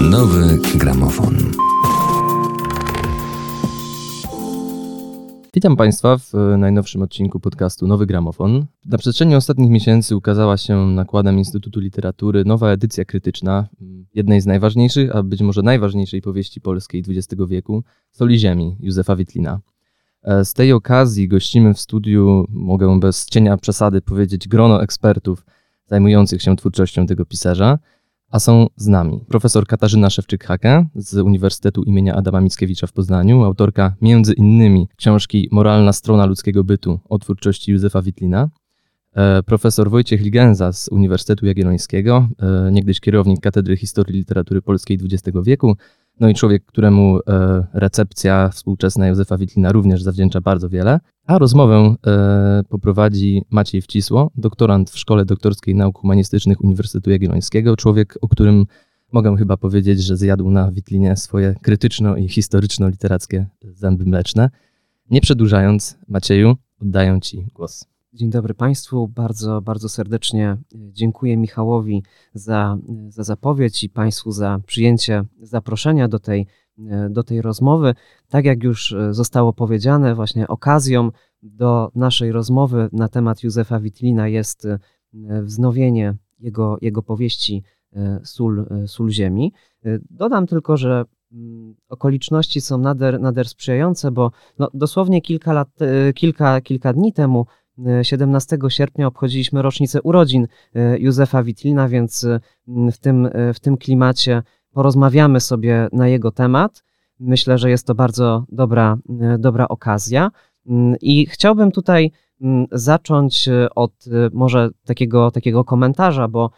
Nowy gramofon. Witam Państwa w e, najnowszym odcinku podcastu Nowy Gramofon. Na przestrzeni ostatnich miesięcy ukazała się nakładem Instytutu Literatury nowa edycja krytyczna jednej z najważniejszych, a być może najważniejszej powieści polskiej XX wieku, Soli Ziemi Józefa Witlina. E, z tej okazji gościmy w studiu, mogę bez cienia przesady powiedzieć, grono ekspertów zajmujących się twórczością tego pisarza, a są z nami profesor Katarzyna Szewczyk-Hake z Uniwersytetu imienia Adama Mickiewicza w Poznaniu, autorka między innymi książki Moralna strona ludzkiego bytu o twórczości Józefa Witlina, e, profesor Wojciech Ligenza z Uniwersytetu Jagiellońskiego, e, niegdyś kierownik Katedry Historii Literatury Polskiej XX wieku, no i człowiek, któremu e, recepcja współczesna Józefa Witlina również zawdzięcza bardzo wiele. A rozmowę e, poprowadzi Maciej Wcisło, doktorant w Szkole Doktorskiej Nauk Humanistycznych Uniwersytetu Jagiellońskiego, człowiek, o którym mogę chyba powiedzieć, że zjadł na Witlinie swoje krytyczno- i historyczno-literackie zęby mleczne. Nie przedłużając, Macieju, oddaję Ci głos. Dzień dobry Państwu. Bardzo, bardzo serdecznie e, dziękuję Michałowi za, e, za zapowiedź i Państwu za przyjęcie zaproszenia do tej, e, do tej rozmowy. Tak jak już zostało powiedziane, właśnie okazją do naszej rozmowy na temat Józefa Witlina jest wznowienie jego, jego powieści Sól, Sól Ziemi. Dodam tylko, że mm, okoliczności są nader, nader sprzyjające, bo no, dosłownie kilka, lat, kilka, kilka dni temu 17 sierpnia obchodziliśmy rocznicę urodzin e, Józefa Witlina, więc e, w tym, e, w tym klimacie porozmawiamy sobie na jego temat. Myślę, że jest to bardzo dobra, dobra okazja. Mm, I chciałbym tutaj mm, zacząć od może takiego, takiego komentarza, bo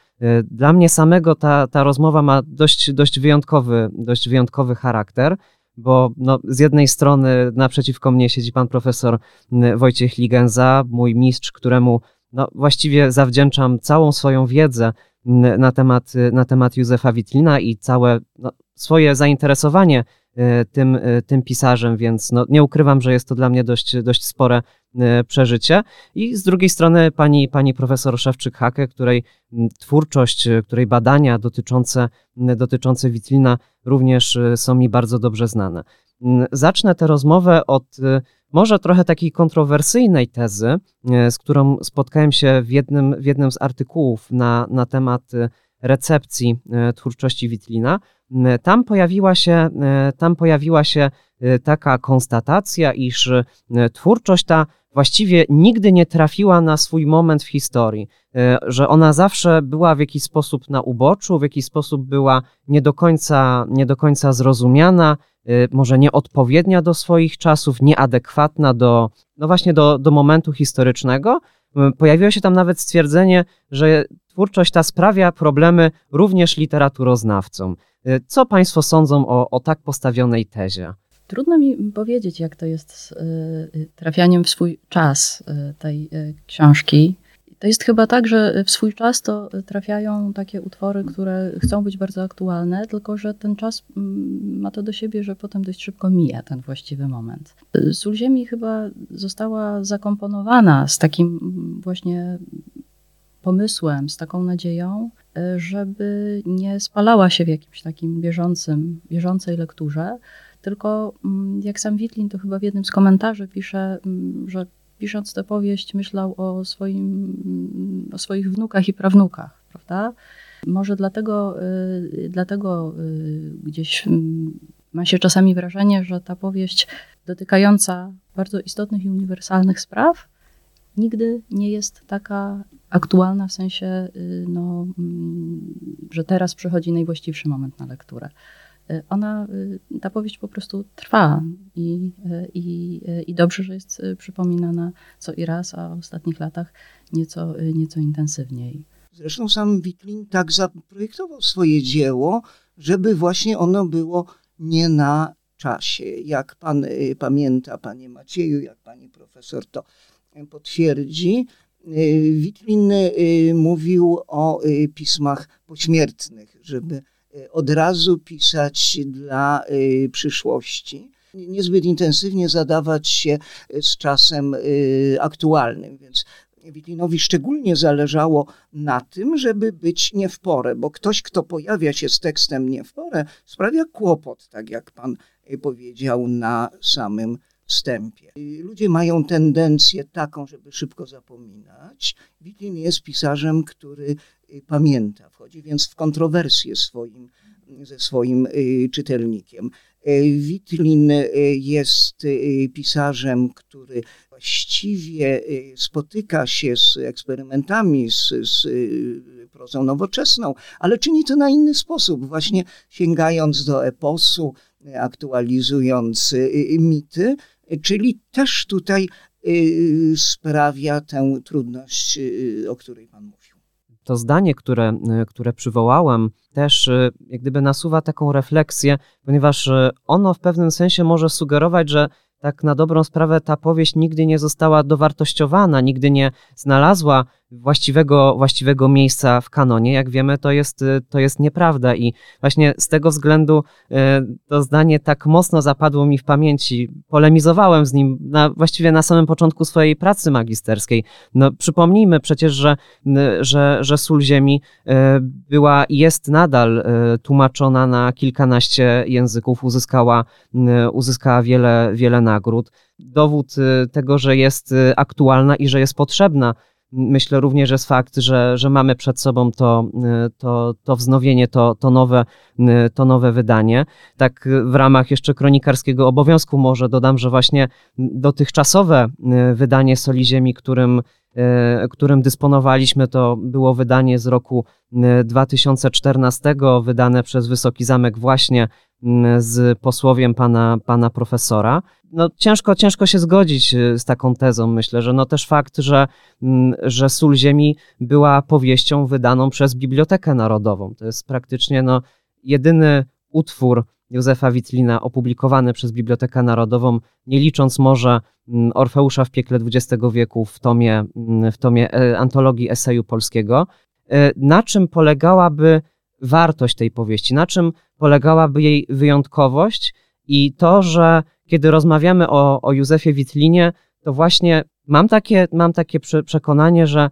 dla mnie samego ta, ta rozmowa ma dość, dość, wyjątkowy, dość wyjątkowy charakter bo no, z jednej strony naprzeciwko mnie siedzi pan profesor Wojciech Ligenza, mój mistrz, któremu no, właściwie zawdzięczam całą swoją wiedzę na temat, na temat Józefa Witlina i całe no, swoje zainteresowanie tym, e, tym pisarzem, więc no, nie ukrywam, że jest to dla mnie dość, dość spore e, przeżycie. I z drugiej strony pani, pani profesor Szewczyk-Hake, której twórczość, której badania dotyczące, dotyczące Witlina również są mi bardzo dobrze znane. Zacznę tę rozmowę od może trochę takiej kontrowersyjnej tezy, z którą spotkałem się w jednym, w jednym z artykułów na, na temat recepcji twórczości Witlina, tam pojawiła się, tam pojawiła się e, taka konstatacja, iż e, twórczość ta właściwie nigdy nie trafiła na swój moment w historii, że ona zawsze była w jakiś sposób na uboczu, w jakiś sposób była nie do końca, nie do końca zrozumiana, może nieodpowiednia do swoich czasów, nieadekwatna do, no właśnie do, do momentu historycznego. Pojawiło się tam nawet stwierdzenie, że twórczość ta sprawia problemy również literaturoznawcom. Y, co Państwo sądzą o, o tak postawionej tezie? Trudno mi powiedzieć, jak to jest z y, trafianiem w swój czas y, tej książki. To jest chyba tak, że w swój czas to trafiają takie utwory, które chcą być bardzo aktualne, tylko że ten czas mm, ma to do siebie, że potem dość szybko mija ten właściwy moment. Sól Ziemi chyba została zakomponowana z takim właśnie pomysłem, z taką nadzieją, żeby nie spalała się w jakimś takim bieżącym, bieżącej lekturze, tylko mm, jak sam Witlin to chyba w jednym z komentarzy pisze, mm, że pisząc tę powieść myślał o, swoim, o swoich wnukach i prawnukach, prawda? Może dlatego, e, dlatego e, gdzieś ma się czasami wrażenie, że ta powieść dotykająca bardzo istotnych i uniwersalnych spraw nigdy nie jest taka aktualna w sensie, y, no, mm, że teraz przychodzi najwłaściwszy moment na lekturę. Y, ona, y, ta powieść po prostu trwa i, i, i dobrze, że jest przypominana co i raz, a w ostatnich latach nieco, nieco intensywniej. Zresztą sam Witlin tak zaprojektował swoje dzieło, żeby właśnie ono było nie na czasie. Jak pan pamięta, panie Macieju, jak pani profesor to potwierdzi, Y, Witlin y, mówił o y, pismach pośmiertnych, żeby od razu pisać dla przyszłości. Niezbyt intensywnie zadawać się z czasem aktualnym, więc Witlinowi szczególnie zależało na tym, żeby być nie w porę, bo ktoś, kto pojawia się z tekstem nie w porę, sprawia kłopot, tak jak pan powiedział na samym wstępie. Ludzie mają tendencję taką, żeby szybko zapominać. Witlin jest pisarzem, który pamięta, wchodzi więc w kontrowersję swoim, ze swoim czytelnikiem. Witlin jest pisarzem, który właściwie spotyka się z eksperymentami, z, z prozą nowoczesną, ale czyni to na inny sposób, właśnie sięgając do eposu, aktualizując mity, czyli też tutaj sprawia tę trudność, o której Pan mówił. To zdanie, które, które przywołałem, też jak gdyby nasuwa taką refleksję, ponieważ ono w pewnym sensie może sugerować, że tak na dobrą sprawę ta powieść nigdy nie została dowartościowana, nigdy nie znalazła właściwego, właściwego miejsca w kanonie. Jak wiemy, to jest, to jest nieprawda i właśnie z tego względu e, to zdanie tak mocno zapadło mi w pamięci. Polemizowałem z nim na, właściwie na samym początku swojej pracy magisterskiej. No, przypomnijmy przecież, że, że, że Sól Ziemi e, była i jest nadal tłumaczona na kilkanaście języków, uzyskała, uzyskała wiele, wiele nagród. Dowód tego, że jest aktualna i że jest potrzebna Myślę również, jest fakt, że, że mamy przed sobą to, to, to wznowienie, to, to, nowe, to nowe wydanie. Tak w ramach jeszcze kronikarskiego obowiązku może dodam, że właśnie dotychczasowe wydanie Soli Ziemi, którym, którym dysponowaliśmy, to było wydanie z roku 2014, wydane przez Wysoki Zamek właśnie z posłowiem pana, pana profesora no ciężko, ciężko się zgodzić y, z taką tezą. Myślę, że no też fakt, że, że Sól Ziemi była powieścią wydaną przez Bibliotekę Narodową. To jest praktycznie no, jedyny utwór Józefa Witlina opublikowany przez Bibliotekę Narodową, nie licząc może mm, Orfeusza w piekle XX wieku w tomie, mm, w tomie e, antologii eseju polskiego. E, na czym polegałaby wartość tej powieści? Na czym polegałaby jej wyjątkowość i to, że kiedy rozmawiamy o, o Józefie Witlinie, to właśnie mam takie, mam takie przekonanie, że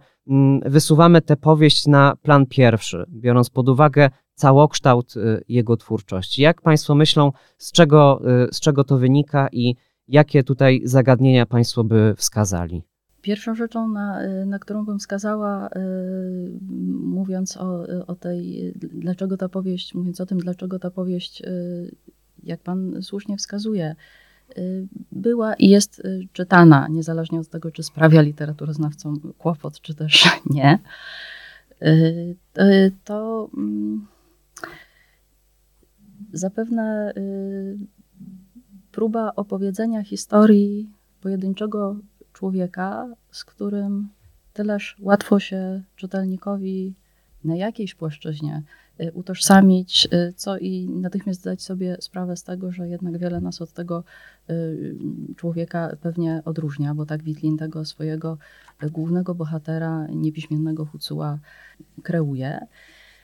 wysuwamy tę powieść na plan pierwszy, biorąc pod uwagę całokształt y, jego twórczości. Jak Państwo myślą, z czego, y, z czego to wynika i jakie tutaj zagadnienia Państwo by wskazali? Pierwszą rzeczą, na, y, na którą bym wskazała, mówiąc o, o tej, dlaczego ta powieść, mówiąc o tym, dlaczego ta powieść, jak Pan słusznie wskazuje, była i jest y, czytana, niezależnie od tego, czy sprawia literaturoznawcom kłopot, czy też nie. Y, to mm, zapewne próba opowiedzenia historii pojedynczego człowieka, z którym tyleż łatwo się czytelnikowi na jakiejś płaszczyźnie Y, utożsamić, y, co i natychmiast zdać sobie sprawę z tego, że jednak wiele nas od tego y, człowieka pewnie odróżnia, bo tak Witlin tego swojego głównego bohatera, niepiśmiennego Hucuła kreuje.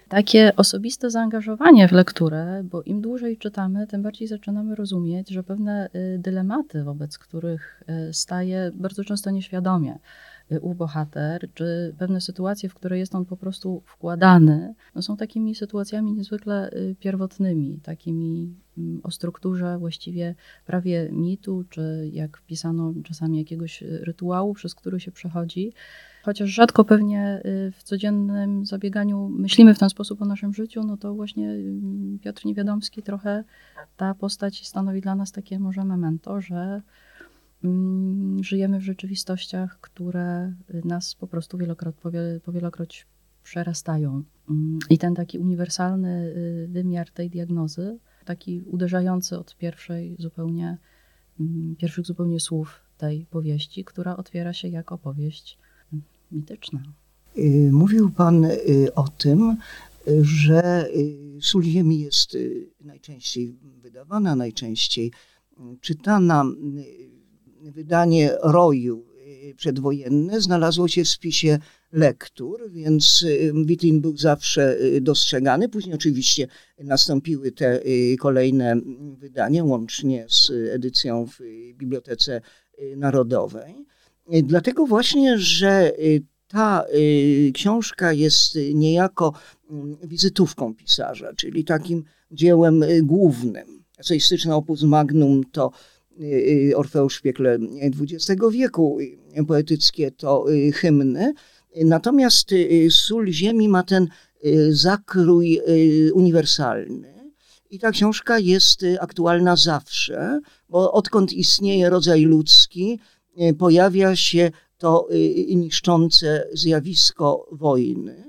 Takie osobiste zaangażowanie w lekturę, bo im dłużej czytamy, tym bardziej zaczynamy rozumieć, że pewne dylematy, wobec których staje bardzo często nieświadomie u bohater, czy pewne sytuacje, w które jest on po prostu wkładany, no są takimi sytuacjami niezwykle y, pierwotnymi, takimi mm, o strukturze właściwie prawie mitu, czy jak wpisano czasami jakiegoś y, rytuału, przez który się przechodzi. Chociaż rzadko pewnie y, w codziennym zabieganiu myślimy w ten sposób o naszym życiu, no to właśnie mm, Piotr Niewiadomski trochę ta postać stanowi dla nas takie może memento, że żyjemy w rzeczywistościach, które nas po prostu wielokroć, powielokroć przerastają. Mm, I ten taki uniwersalny y, wymiar tej diagnozy, taki uderzający od pierwszej zupełnie, mm, pierwszych zupełnie słów tej powieści, która otwiera się jako opowieść mityczna. Y, mówił Pan y, o tym, że Sól Ziemi jest najczęściej wydawana, najczęściej czytana wydanie Roju y, przedwojenne znalazło się w spisie lektur, więc y, Witlin był zawsze y, dostrzegany. Później oczywiście nastąpiły te kolejne wydania, łącznie z edycją w Bibliotece Narodowej. Dlatego właśnie, że ta książka jest niejako mm, wizytówką pisarza, czyli takim dziełem głównym. Eseistyczne opus magnum to Orfeusz w piekle XX wieku, poetyckie to hymny. Natomiast Sól Ziemi ma ten zakrój uniwersalny i ta książka jest y, aktualna zawsze, bo odkąd istnieje rodzaj ludzki, y, pojawia się to y, niszczące zjawisko wojny.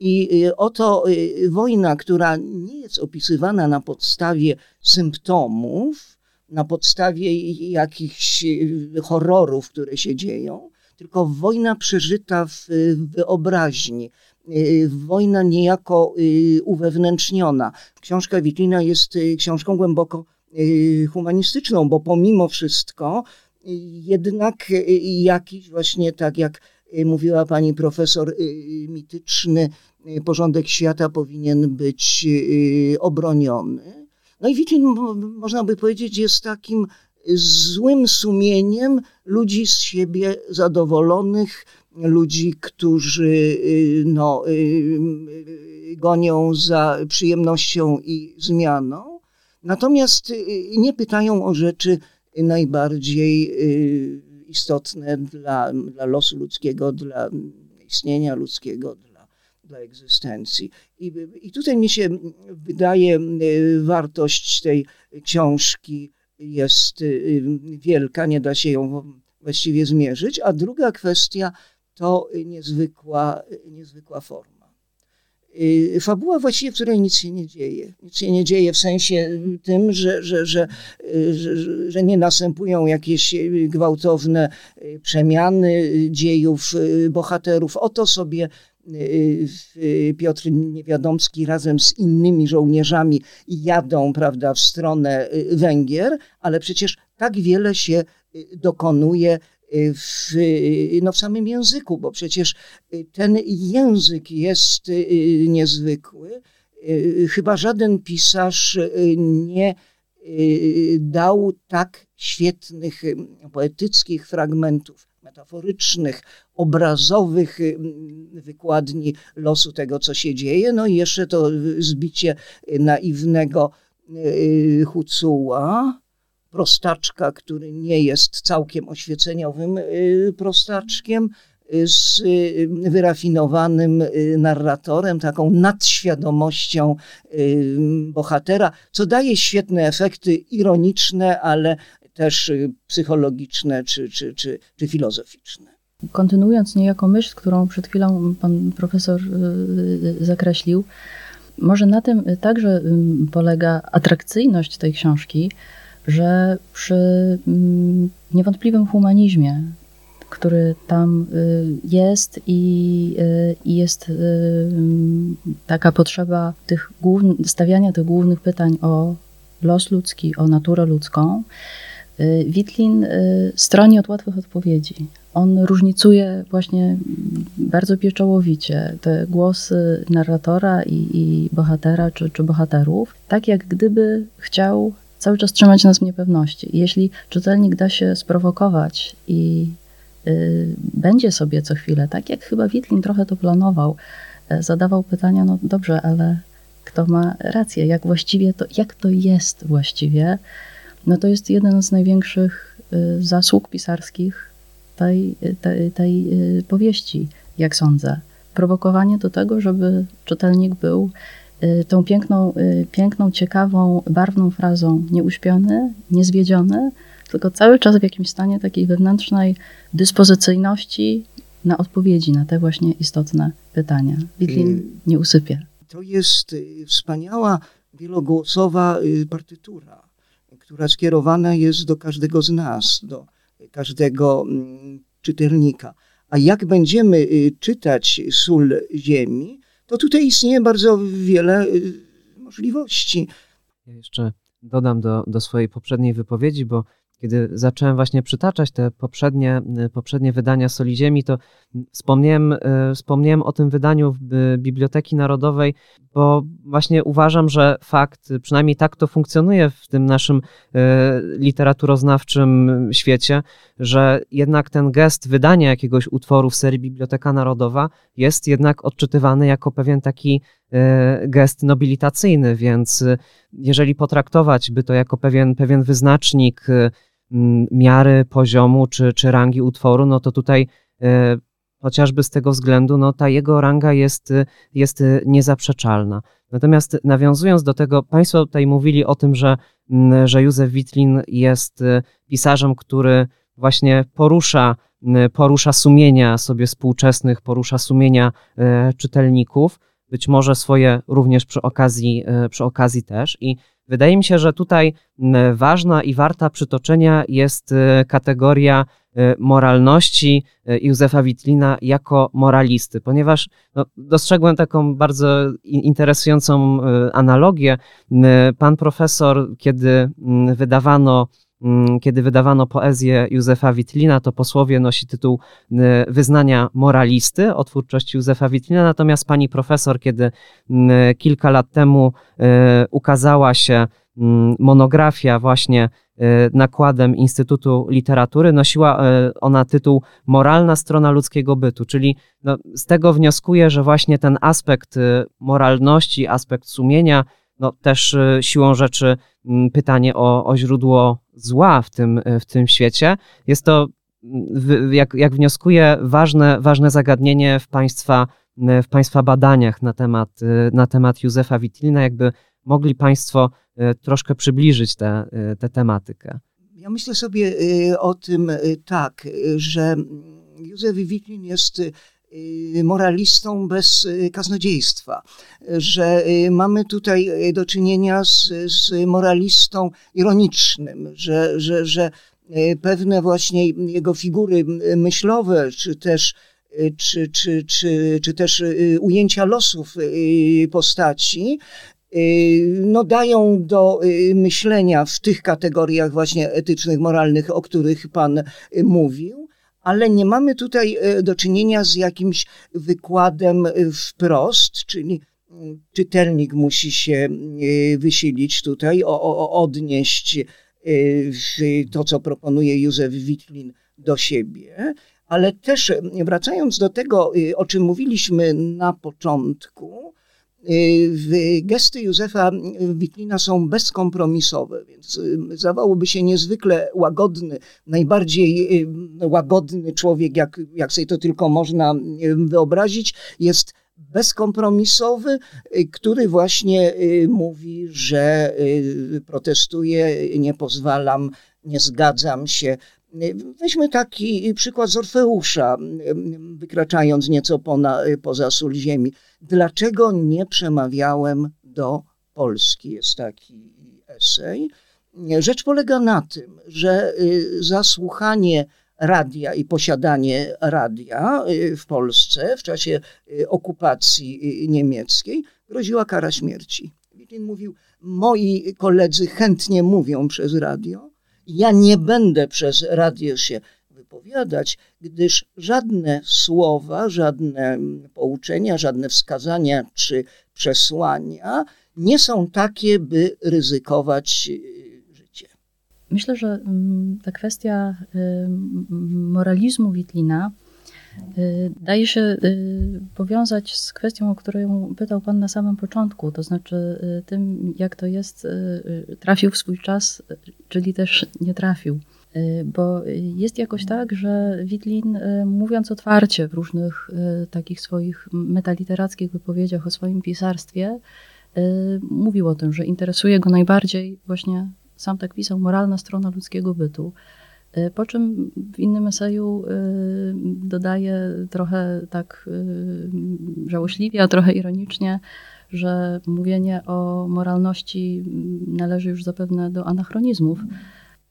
I oto wojna, która nie jest opisywana na podstawie symptomów, na podstawie jakichś horrorów, które się dzieją, tylko wojna przeżyta w wyobraźni, Y, wojna niejako y, uwewnętrzniona. Książka Witlina jest y, książką głęboko humanistyczną, bo pomimo wszystko jednak jakiś właśnie tak jak mówiła pani profesor, mityczny porządek świata powinien być obroniony. No i Witlin, można by powiedzieć, jest takim złym sumieniem ludzi z siebie zadowolonych, ludzi, którzy y, no, y, y, gonią za przyjemnością i zmianą, natomiast nie pytają o rzeczy najbardziej istotne dla, dla losu ludzkiego, dla istnienia ludzkiego, dla, egzystencji. I, I tutaj mi się wydaje, wartość tej książki jest wielka, nie da się ją właściwie zmierzyć. A druga kwestia to niezwykła, niezwykła forma. Y, fabuła właściwie, w której nic się nie dzieje. Nic się nie dzieje w sensie tym, że, że, że, że, nie następują jakieś gwałtowne y, przemiany dziejów y, bohaterów. Oto sobie Piotr Niewiadomski razem z innymi żołnierzami jadą prawda, w stronę Węgier, ale przecież tak wiele się dokonuje w, no w samym języku, bo przecież ten język jest y, niezwykły. Y, chyba żaden pisarz y, nie dał tak świetnych poetyckich fragmentów, metaforycznych, obrazowych wykładni losu tego, co się dzieje. No i jeszcze to zbicie naiwnego Hucuła, prostaczka, który nie jest całkiem oświeceniowym y, prostaczkiem, y, z y, wyrafinowanym narratorem, taką nadświadomością bohatera, co daje świetne efekty ironiczne, ale też psychologiczne czy, czy, czy, czy filozoficzne. Kontynuując niejako myśl, którą przed chwilą pan profesor zakreślił, może na tym także polega atrakcyjność tej książki, że przy mm, niewątpliwym humanizmie, który tam y, jest i, y, jest y, taka potrzeba tych stawiania tych głównych pytań o los ludzki, o naturę ludzką, Witlin stroni od łatwych odpowiedzi. On różnicuje właśnie bardzo pieczołowicie te głosy narratora i, i bohatera czy, czy bohaterów, tak jak gdyby chciał cały czas trzymać nas w niepewności. Jeśli czytelnik da się sprowokować i y, będzie sobie co chwilę, tak jak chyba Witlin trochę to planował, y, zadawał pytania, no dobrze, ale kto ma rację, jak właściwie to, jak to jest właściwie, no to jest jeden z największych y, zasług pisarskich tej, tej, tej powieści, jak sądzę. Prowokowanie do tego, żeby czytelnik był Y, tą piękną, y, piękną, ciekawą, barwną frazą nieuśpiony, niezwiedziony, tylko cały czas w jakimś stanie takiej wewnętrznej dyspozycyjności na odpowiedzi na te właśnie istotne pytania. Witlin y, nie usypie. To jest wspaniała, wielogłosowa partytura, która skierowana jest do każdego z nas, do każdego mm, czytelnika. A jak będziemy czytać sól ziemi, to tutaj istnieje bardzo wiele y, możliwości. Ja jeszcze dodam do, do swojej poprzedniej wypowiedzi, bo kiedy zacząłem właśnie przytaczać te poprzednie, poprzednie wydania Soli Ziemi, to wspomniałem, wspomniałem o tym wydaniu Biblioteki Narodowej, bo właśnie uważam, że fakt, przynajmniej tak to funkcjonuje w tym naszym literaturoznawczym świecie, że jednak ten gest wydania jakiegoś utworu w serii Biblioteka Narodowa jest jednak odczytywany jako pewien taki gest nobilitacyjny, więc e, jeżeli potraktować by to jako pewien, pewien wyznacznik e, miary poziomu czy, czy rangi utworu, no to tutaj chociażby z tego względu, no ta jego ranga jest, jest niezaprzeczalna. Natomiast nawiązując do tego, Państwo tutaj mówili o tym, że, że Józef Witlin jest pisarzem, który właśnie porusza, porusza sumienia sobie współczesnych, porusza sumienia e, czytelników, być może swoje również przy okazji, e, przy okazji też. I wydaje mi się, że tutaj ważna i warta przytoczenia jest e, kategoria moralności Józefa Witlina jako moralisty, ponieważ no, dostrzegłem taką bardzo interesującą analogię. Pan profesor, kiedy wydawano kiedy wydawano poezję Józefa Witlina, to posłowie nosi tytuł y, wyznania moralisty o twórczości Józefa Witlina, natomiast pani profesor, kiedy mm, kilka lat temu y, ukazała się mm, monografia właśnie y, nakładem Instytutu Literatury, nosiła ona tytuł Moralna strona ludzkiego bytu, czyli no, z tego wnioskuję, że właśnie ten aspekt moralności, aspekt sumienia, no, też siłą rzeczy pytanie o, o źródło zła w tym, w tym świecie. Jest to, jak, jak wnioskuję, ważne, ważne zagadnienie w państwa, w państwa badaniach na temat, na temat Józefa Witlina. Jakby mogli Państwo e, troszkę przybliżyć tę te, tematykę. Ja myślę sobie e, o tym e, tak, że Józef Witlin jest moralistą bez y, kaznodziejstwa, że y, mamy tutaj do czynienia z, z moralistą ironicznym, że, że, że pewne właśnie jego figury myślowe, czy też czy, czy, czy, czy też ujęcia losów postaci, no dają do myślenia w tych kategoriach właśnie etycznych, moralnych, o których Pan mówił ale nie mamy tutaj e, do czynienia z jakimś wykładem e, wprost, czyli mm, czytelnik musi się e, wysilić tutaj, o, o, odnieść to, co proponuje Józef Witlin do siebie, ale też wracając do tego, o czym mówiliśmy na początku, gesty Józefa Witlina są bezkompromisowe, więc y, zdawałoby się niezwykle łagodny, najbardziej y, łagodny człowiek, jak, jak sobie to tylko można wyobrazić, jest bezkompromisowy, który właśnie mówi, że protestuje, nie pozwalam, nie zgadzam się. Weźmy taki przykład z Orfeusza, wykraczając nieco pona, poza sól ziemi. Dlaczego nie przemawiałem do Polski? Jest taki esej. Rzecz polega na tym, że y, zasłuchanie radia i posiadanie radia y, w Polsce w czasie y, okupacji niemieckiej groziła kara śmierci. Witin mówił, moi koledzy chętnie mówią przez radio, ja nie będę przez radio się wypowiadać, gdyż żadne słowa, żadne pouczenia, żadne wskazania czy przesłania nie są takie, by ryzykować y, życie. Myślę, że mm, ta kwestia y, moralizmu Witlina daje się powiązać z kwestią, o którą pytał Pan na samym początku, to znaczy tym, jak to jest, trafił w swój czas, czyli też nie trafił. Y, bo jest jakoś tak, że Witlin, y, mówiąc otwarcie w różnych y, takich swoich metaliterackich wypowiedziach o swoim pisarstwie, mówił o tym, że interesuje go najbardziej właśnie, sam tak pisał, moralna strona ludzkiego bytu. Po czym w innym eseju dodaje trochę tak żałośliwie, a trochę ironicznie, że mówienie o moralności należy już zapewne do anachronizmów.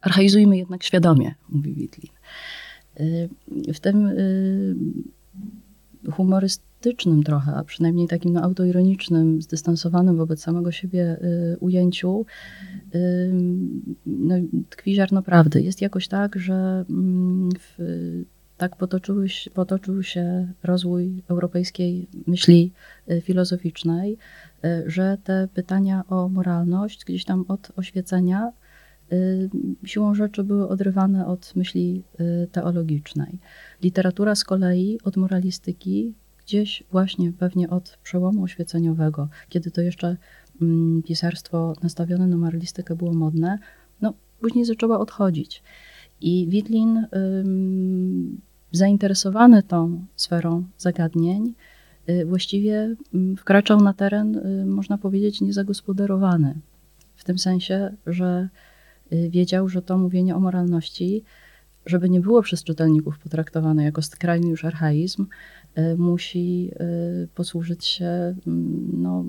Archaizujmy jednak świadomie, mówi Witlin. Y, w tym y, humoryst, sarkastycznym trochę, a przynajmniej takim no, autoironicznym, zdystansowanym wobec samego siebie y, ujęciu y, no, tkwi ziarno prawdy. Jest jakoś tak, że mm, w, tak potoczył, potoczył się rozwój europejskiej myśli y, filozoficznej, y, że te pytania o moralność gdzieś tam od oświecenia y, siłą rzeczy były odrywane od myśli teologicznej. Literatura z kolei od moralistyki gdzieś właśnie pewnie od przełomu oświeceniowego, kiedy to jeszcze mm, pisarstwo nastawione na moralistykę było modne, no później zaczęła odchodzić. I Witlin, zainteresowany tą sferą zagadnień, y, właściwie wkraczał na teren, y, można powiedzieć, niezagospodarowany. W tym sensie, że y, wiedział, że to mówienie o moralności, żeby nie było przez czytelników potraktowane jako skrajny już archaizm, musi posłużyć się, no,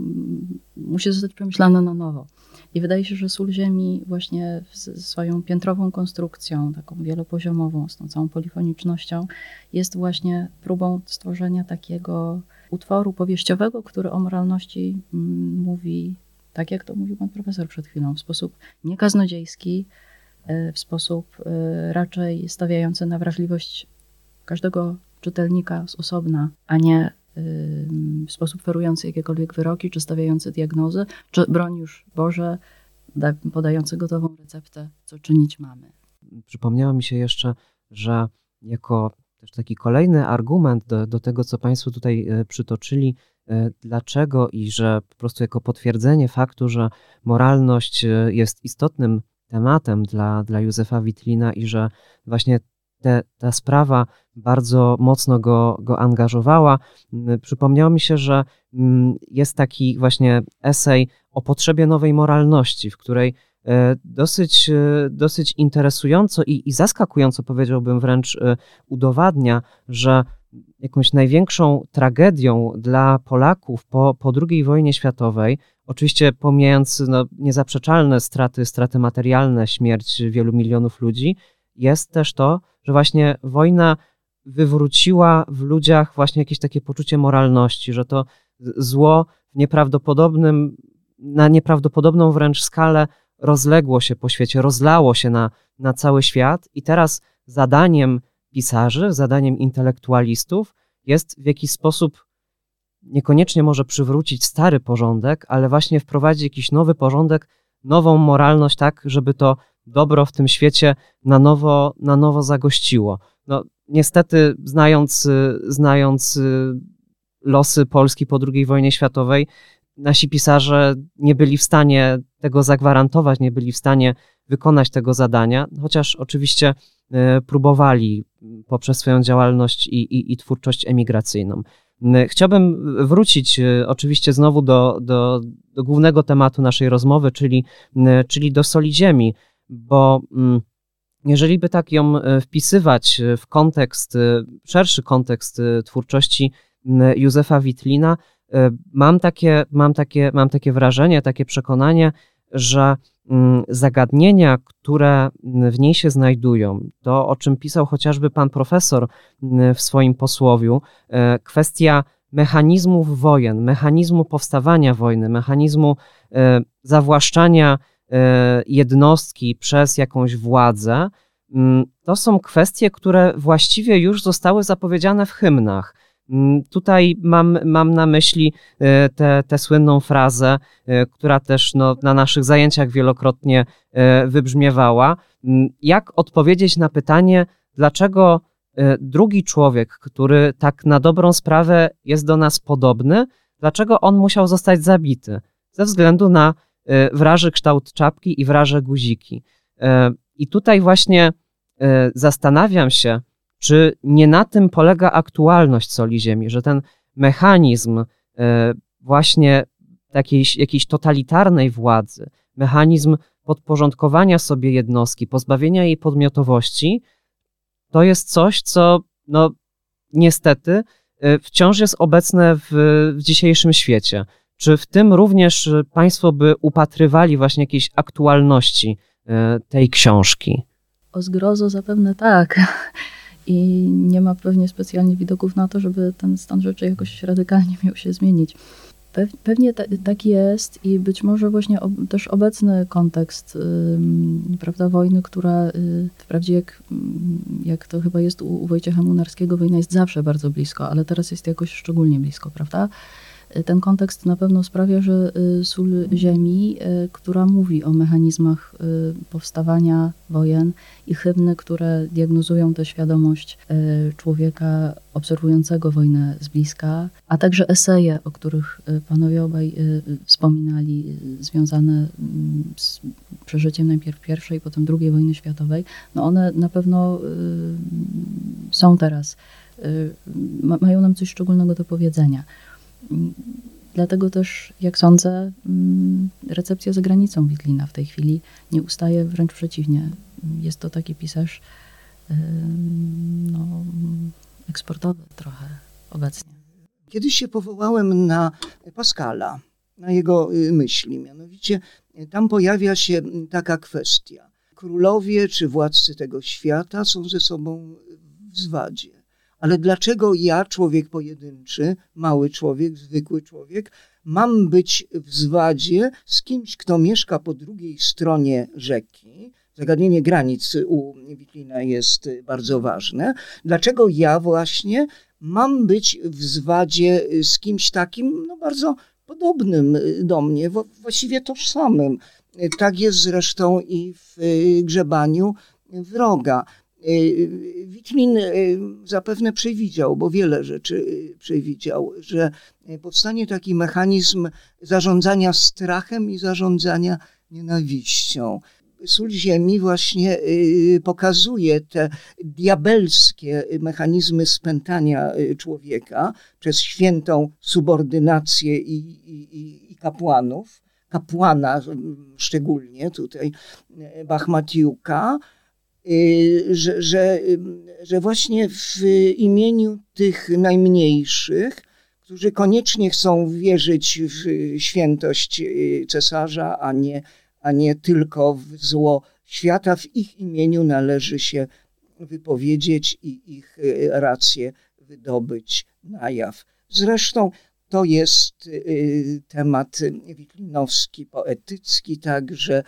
musi zostać przemyślane na nowo. I wydaje się, że sól ziemi właśnie swoją piętrową konstrukcją, taką wielopoziomową, z tą całą polifonicznością, jest właśnie próbą stworzenia takiego utworu powieściowego, który o moralności mm, mówi, tak jak to mówił pan profesor przed chwilą, w sposób niekaznodziejski, e, w sposób raczej stawiający na wrażliwość każdego czytelnika z osobna, a nie w sposób ferujący jakiekolwiek wyroki, czy stawiający diagnozy, czy broń już Boże, podający gotową receptę, co czynić mamy. Przypomniało mi się jeszcze, że jako też taki kolejny argument do, do tego, co Państwo tutaj e, przytoczyli, e, dlaczego i że po prostu jako potwierdzenie faktu, że moralność e, jest istotnym tematem dla, dla Józefa Witlina i że właśnie te, ta sprawa bardzo mocno go, go angażowała. Przypomniało mi się, że jest taki właśnie esej o potrzebie nowej moralności, w której e, dosyć, e, dosyć interesująco i, i zaskakująco, powiedziałbym wręcz, e, udowadnia, że jakąś największą tragedią dla Polaków po, po II wojnie światowej, oczywiście pomijając no, niezaprzeczalne straty, straty materialne, śmierć wielu milionów ludzi, jest też to, że właśnie wojna wywróciła w ludziach właśnie jakieś takie poczucie moralności, że to zło w nieprawdopodobnym, na nieprawdopodobną wręcz skalę rozległo się po świecie, rozlało się na, na cały świat. I teraz zadaniem pisarzy, zadaniem intelektualistów jest w jakiś sposób niekoniecznie może przywrócić stary porządek, ale właśnie wprowadzić jakiś nowy porządek, nową moralność, tak, żeby to dobro w tym świecie na nowo, na nowo zagościło. No, niestety, znając, znając y, losy Polski po II wojnie światowej, nasi pisarze nie byli w stanie tego zagwarantować, nie byli w stanie wykonać tego zadania, chociaż oczywiście y, próbowali poprzez swoją działalność i, i, i twórczość emigracyjną. Y, chciałbym wrócić oczywiście znowu do, do, do głównego tematu naszej rozmowy, czyli, czyli do soli ziemi bo mm, jeżeli by tak ją e, wpisywać e, w kontekst, e, szerszy kontekst twórczości Józefa Witlina, mam takie, mam takie, mam takie wrażenie, takie przekonanie, że zagadnienia, które w niej się znajdują, to o czym pisał chociażby pan profesor w swoim posłowiu, kwestia mechanizmów wojen, mechanizmu powstawania wojny, mechanizmu zawłaszczania jednostki przez jakąś władzę, mm, to są kwestie, które właściwie już zostały zapowiedziane w hymnach. Mm, tutaj mam, mam na myśli e, tę słynną frazę, e, która też no, na naszych zajęciach wielokrotnie wybrzmiewała. Mm, jak odpowiedzieć na pytanie, dlaczego drugi człowiek, który tak na dobrą sprawę jest do nas podobny, dlaczego on musiał zostać zabity? Ze względu na E, wraży kształt czapki i wraże guziki. E, I tutaj właśnie e, zastanawiam się, czy nie na tym polega aktualność soli ziemi, że ten mechanizm właśnie takiej jakiejś totalitarnej władzy, mechanizm podporządkowania sobie jednostki, pozbawienia jej podmiotowości, to jest coś, co no, niestety wciąż jest obecne w, w dzisiejszym świecie. Czy w tym również y, Państwo by upatrywali właśnie jakiejś aktualności y, tej książki? O zgrozo zapewne tak. i nie ma pewnie specjalnie widoków na to, żeby ten stan rzeczy jakoś radykalnie miał się zmienić. Pewnie tak jest i być może właśnie też obecny kontekst prawda, wojny, która y, wprawdzie jak, jak to chyba jest u Wojciecha Munarskiego, wojna jest zawsze bardzo blisko, ale teraz jest jakoś szczególnie blisko, prawda? Ten kontekst na pewno sprawia, że y, sól ziemi, y, która mówi o mechanizmach y, powstawania wojen i hymny, które diagnozują tę świadomość człowieka obserwującego wojnę z bliska, a także eseje, o których panowie obaj wspominali, związane mm, z przeżyciem najpierw pierwszej, potem drugiej wojny światowej, no one na pewno są teraz, mają nam coś szczególnego do powiedzenia. Dlatego też, jak sądzę, mm, recepcja za granicą Witlina w tej chwili nie ustaje, wręcz przeciwnie. Jest to taki pisarz no, eksportowy trochę obecnie. Kiedyś się powołałem na Pascala, na jego y, myśli. Mianowicie y, tam pojawia się taka kwestia. Królowie czy władcy tego świata są ze sobą w zwadzie. Ale dlaczego ja, człowiek pojedynczy, mały człowiek, zwykły człowiek, mam być w zwadzie z kimś, kto mieszka po drugiej stronie rzeki? Zagadnienie granic u Witlina jest bardzo ważne. Dlaczego ja właśnie mam być w zwadzie z kimś takim, no bardzo podobnym do mnie, właściwie tożsamym. Tak jest zresztą i w grzebaniu wroga. Y, Witlin y, zapewne przewidział, bo wiele rzeczy y, przewidział, że powstanie taki mechanizm zarządzania strachem i zarządzania nienawiścią. Sól Ziemi właśnie pokazuje te diabelskie mechanizmy spętania człowieka przez świętą subordynację i, i, i kapłanów, kapłana szczególnie tutaj Bachmatiuka, że, że, że właśnie w imieniu tych najmniejszych, którzy koniecznie chcą wierzyć w świętość y, cesarza, a nie, a nie tylko w zło świata, w ich imieniu należy się wypowiedzieć i ich y, rację wydobyć na jaw. Zresztą to jest temat witlinowski, poetycki, także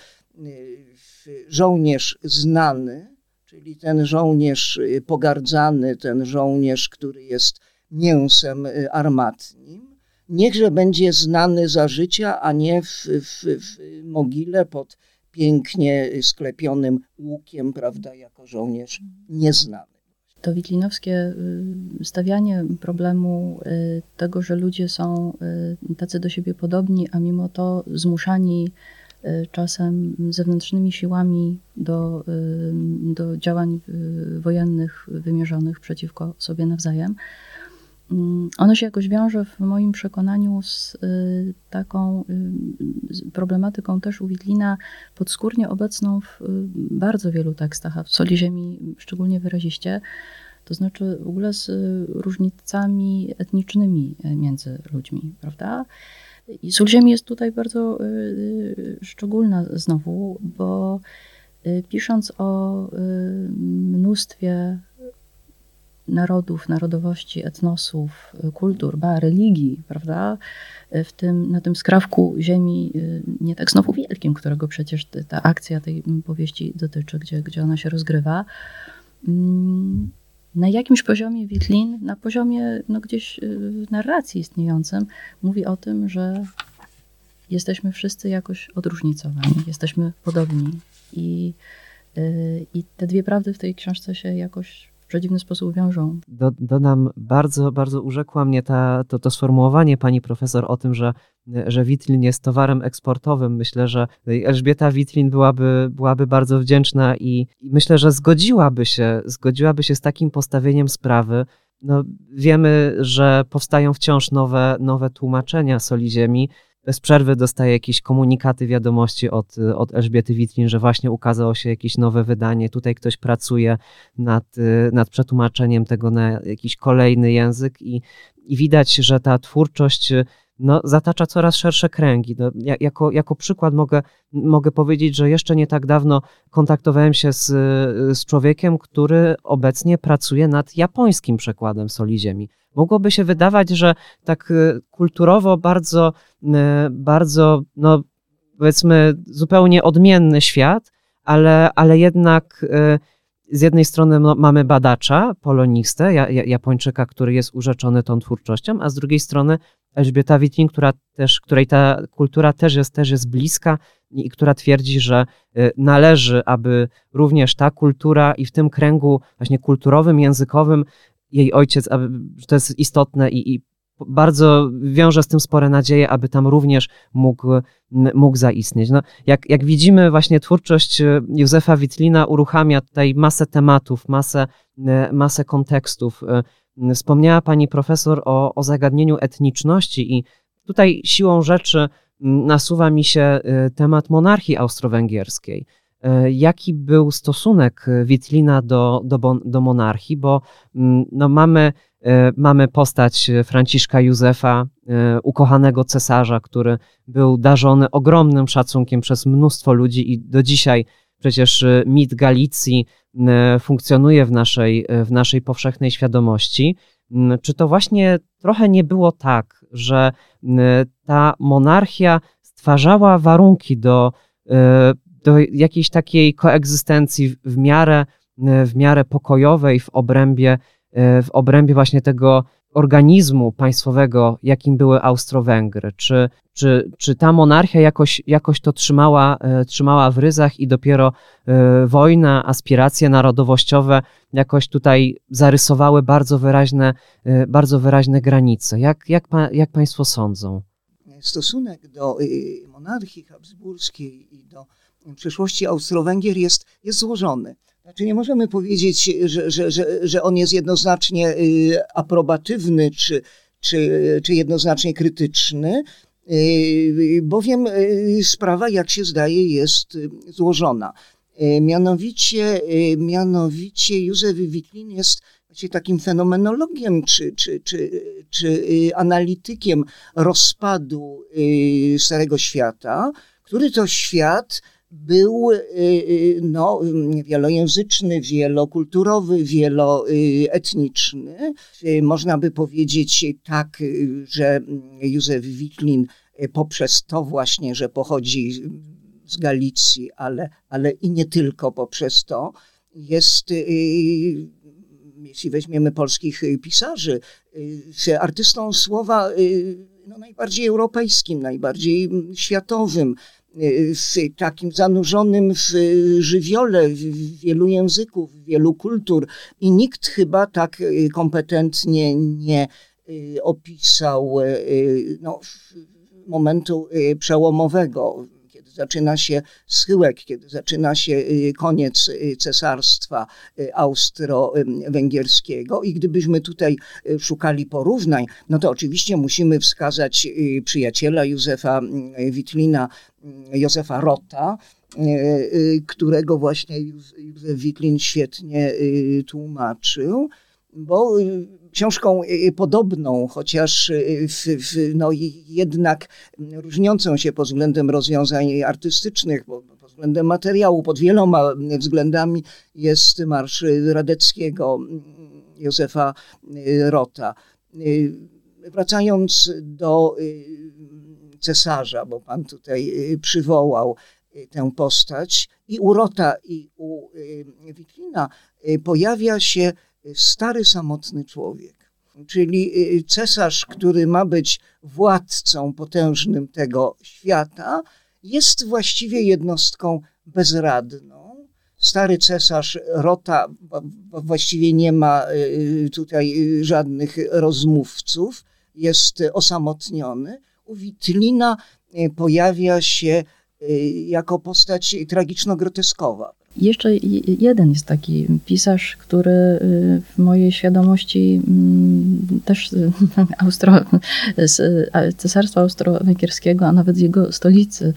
żołnierz znany, czyli ten żołnierz y, pogardzany, ten żołnierz, który jest mięsem y, armatnim, niechże będzie znany za życia, a nie w, w, w mogile pod pięknie sklepionym łukiem, prawda, jako żołnierz nieznany. To witlinowskie y, stawianie problemu tego, że ludzie są tacy do siebie podobni, a mimo to zmuszani Y, czasem zewnętrznymi siłami do, y, do działań y, wojennych wymierzonych przeciwko sobie nawzajem. Mm, ono się jakoś wiąże w moim przekonaniu z taką problematyką też u Witlina podskórnie obecną w bardzo wielu tekstach, a w Soli Ziemi szczególnie wyraziście, to znaczy w ogóle z różnicami etnicznymi między ludźmi, prawda? I sól ziemi jest tutaj bardzo y, y, szczególna znowu, bo y, pisząc o mnóstwie narodów, narodowości, etnosów, kultur, ba, religii, prawda? W tym, na tym skrawku ziemi, nie tak znowu wielkim, którego przecież ta akcja tej powieści dotyczy, gdzie, gdzie ona się rozgrywa, mm, na jakimś poziomie Witlin, na poziomie no gdzieś y, narracji istniejącym, mówi o tym, że jesteśmy wszyscy jakoś odróżnicowani, jesteśmy podobni. I, y, i te dwie prawdy w tej książce się jakoś w przedziwny sposób wiążą. Do, dodam, bardzo, bardzo urzekła mnie ta, to, to sformułowanie pani profesor o tym, że, że Witlin jest towarem eksportowym. Myślę, że Elżbieta Witlin byłaby, byłaby bardzo wdzięczna i, i myślę, że zgodziłaby się, zgodziłaby się z takim postawieniem sprawy. No, wiemy, że powstają wciąż nowe, nowe tłumaczenia soli ziemi bez przerwy dostaję jakieś komunikaty, wiadomości od, od Elżbiety Witlin, że właśnie ukazało się jakieś nowe wydanie. Tutaj ktoś pracuje nad, nad przetłumaczeniem tego na jakiś kolejny język i, i widać, że ta twórczość no, zatacza coraz szersze kręgi. No, jako, jako przykład mogę, mogę powiedzieć, że jeszcze nie tak dawno kontaktowałem się z, z człowiekiem, który obecnie pracuje nad japońskim przekładem Soli Ziemi. Mogłoby się wydawać, że tak y, kulturowo bardzo, y, bardzo, no, powiedzmy, zupełnie odmienny świat, ale, ale jednak y, z jednej strony mamy badacza, polonistę, Japończyka, który jest urzeczony tą twórczością, a z drugiej strony Elżbieta Wittling, która też, której ta kultura też jest, też jest bliska i która twierdzi, że y, należy, aby również ta kultura i w tym kręgu właśnie kulturowym, językowym jej ojciec, aby, że to jest istotne i, i bardzo wiąże z tym spore nadzieje, aby tam również mógł, mógł zaistnieć. No, jak, jak widzimy, właśnie twórczość y, Józefa Witlina uruchamia tutaj masę tematów, masę, y, masę kontekstów. Wspomniała pani profesor o, o zagadnieniu etniczności, i tutaj siłą rzeczy nasuwa mi się y, temat monarchii austro-węgierskiej. Y, jaki był stosunek Witlina do, do, do monarchii? Bo no, mamy, y, mamy postać Franciszka Józefa, ukochanego cesarza, który był darzony ogromnym szacunkiem przez mnóstwo ludzi i do dzisiaj przecież mit Galicji E, funkcjonuje w naszej, e, w naszej powszechnej świadomości. Mm, czy to właśnie trochę nie było tak, że ta monarchia stwarzała warunki do, do jakiejś takiej koegzystencji w miarę, w miarę pokojowej w obrębie, w obrębie właśnie tego organizmu państwowego, jakim były Austro-Węgry? Czy, czy, czy ta monarchia jakoś, jakoś to trzymała, e, trzymała w ryzach i dopiero e, wojna, aspiracje narodowościowe jakoś tutaj zarysowały bardzo wyraźne, e, bardzo wyraźne granice? Jak, jak, jak Państwo sądzą? Stosunek do monarchii habsburskiej i do przeszłości Austro-Węgier jest, jest złożony. Znaczy nie możemy powiedzieć, że, że, że, że on jest jednoznacznie y, aprobatywny czy, czy, czy jednoznacznie krytyczny, y, bowiem y, sprawa, jak się zdaje, jest złożona. Mianowicie, mianowicie Józef Witlin jest takim fenomenologiem czy, czy, czy, czy analitykiem rozpadu Starego Świata, który to świat był y, y, no, wielojęzyczny, wielokulturowy, wieloetniczny. Y, można by powiedzieć tak, że Józef Witlin poprzez to właśnie, że pochodzi z Galicji, ale, ale i nie tylko poprzez to, jest, jeśli weźmiemy polskich pisarzy, artystą słowa no, najbardziej europejskim, najbardziej światowym, w takim zanurzonym w żywiole w wielu języków, wielu kultur. I nikt chyba tak y, kompetentnie nie y, opisał y, no, momentu przełomowego zaczyna się schyłek, kiedy zaczyna się y, koniec y, cesarstwa y, austro-węgierskiego. I gdybyśmy tutaj szukali porównań, no to oczywiście musimy wskazać przyjaciela Józefa Witlina, Józefa Rota, którego właśnie Józef Witlin świetnie tłumaczył bo książką podobną, chociaż w, w, no jednak różniącą się pod względem rozwiązań artystycznych, pod względem materiału, pod wieloma względami jest Marsz Radeckiego Józefa Rota. Wracając do cesarza, bo pan tutaj przywołał tę postać, i u Rota, i u Witlina pojawia się stary, samotny człowiek. Czyli y, cesarz, który ma być władcą potężnym tego świata, jest właściwie jednostką bezradną. Stary cesarz Rota właściwie nie ma y, tutaj żadnych rozmówców, jest osamotniony. U Witlina y, pojawia się jako postać tragiczno-groteskowa. Jeszcze jeden jest taki pisarz, który y, w mojej świadomości mm, też y, Austro, z Cesarstwa Austro-Węgierskiego, a nawet z jego stolicy,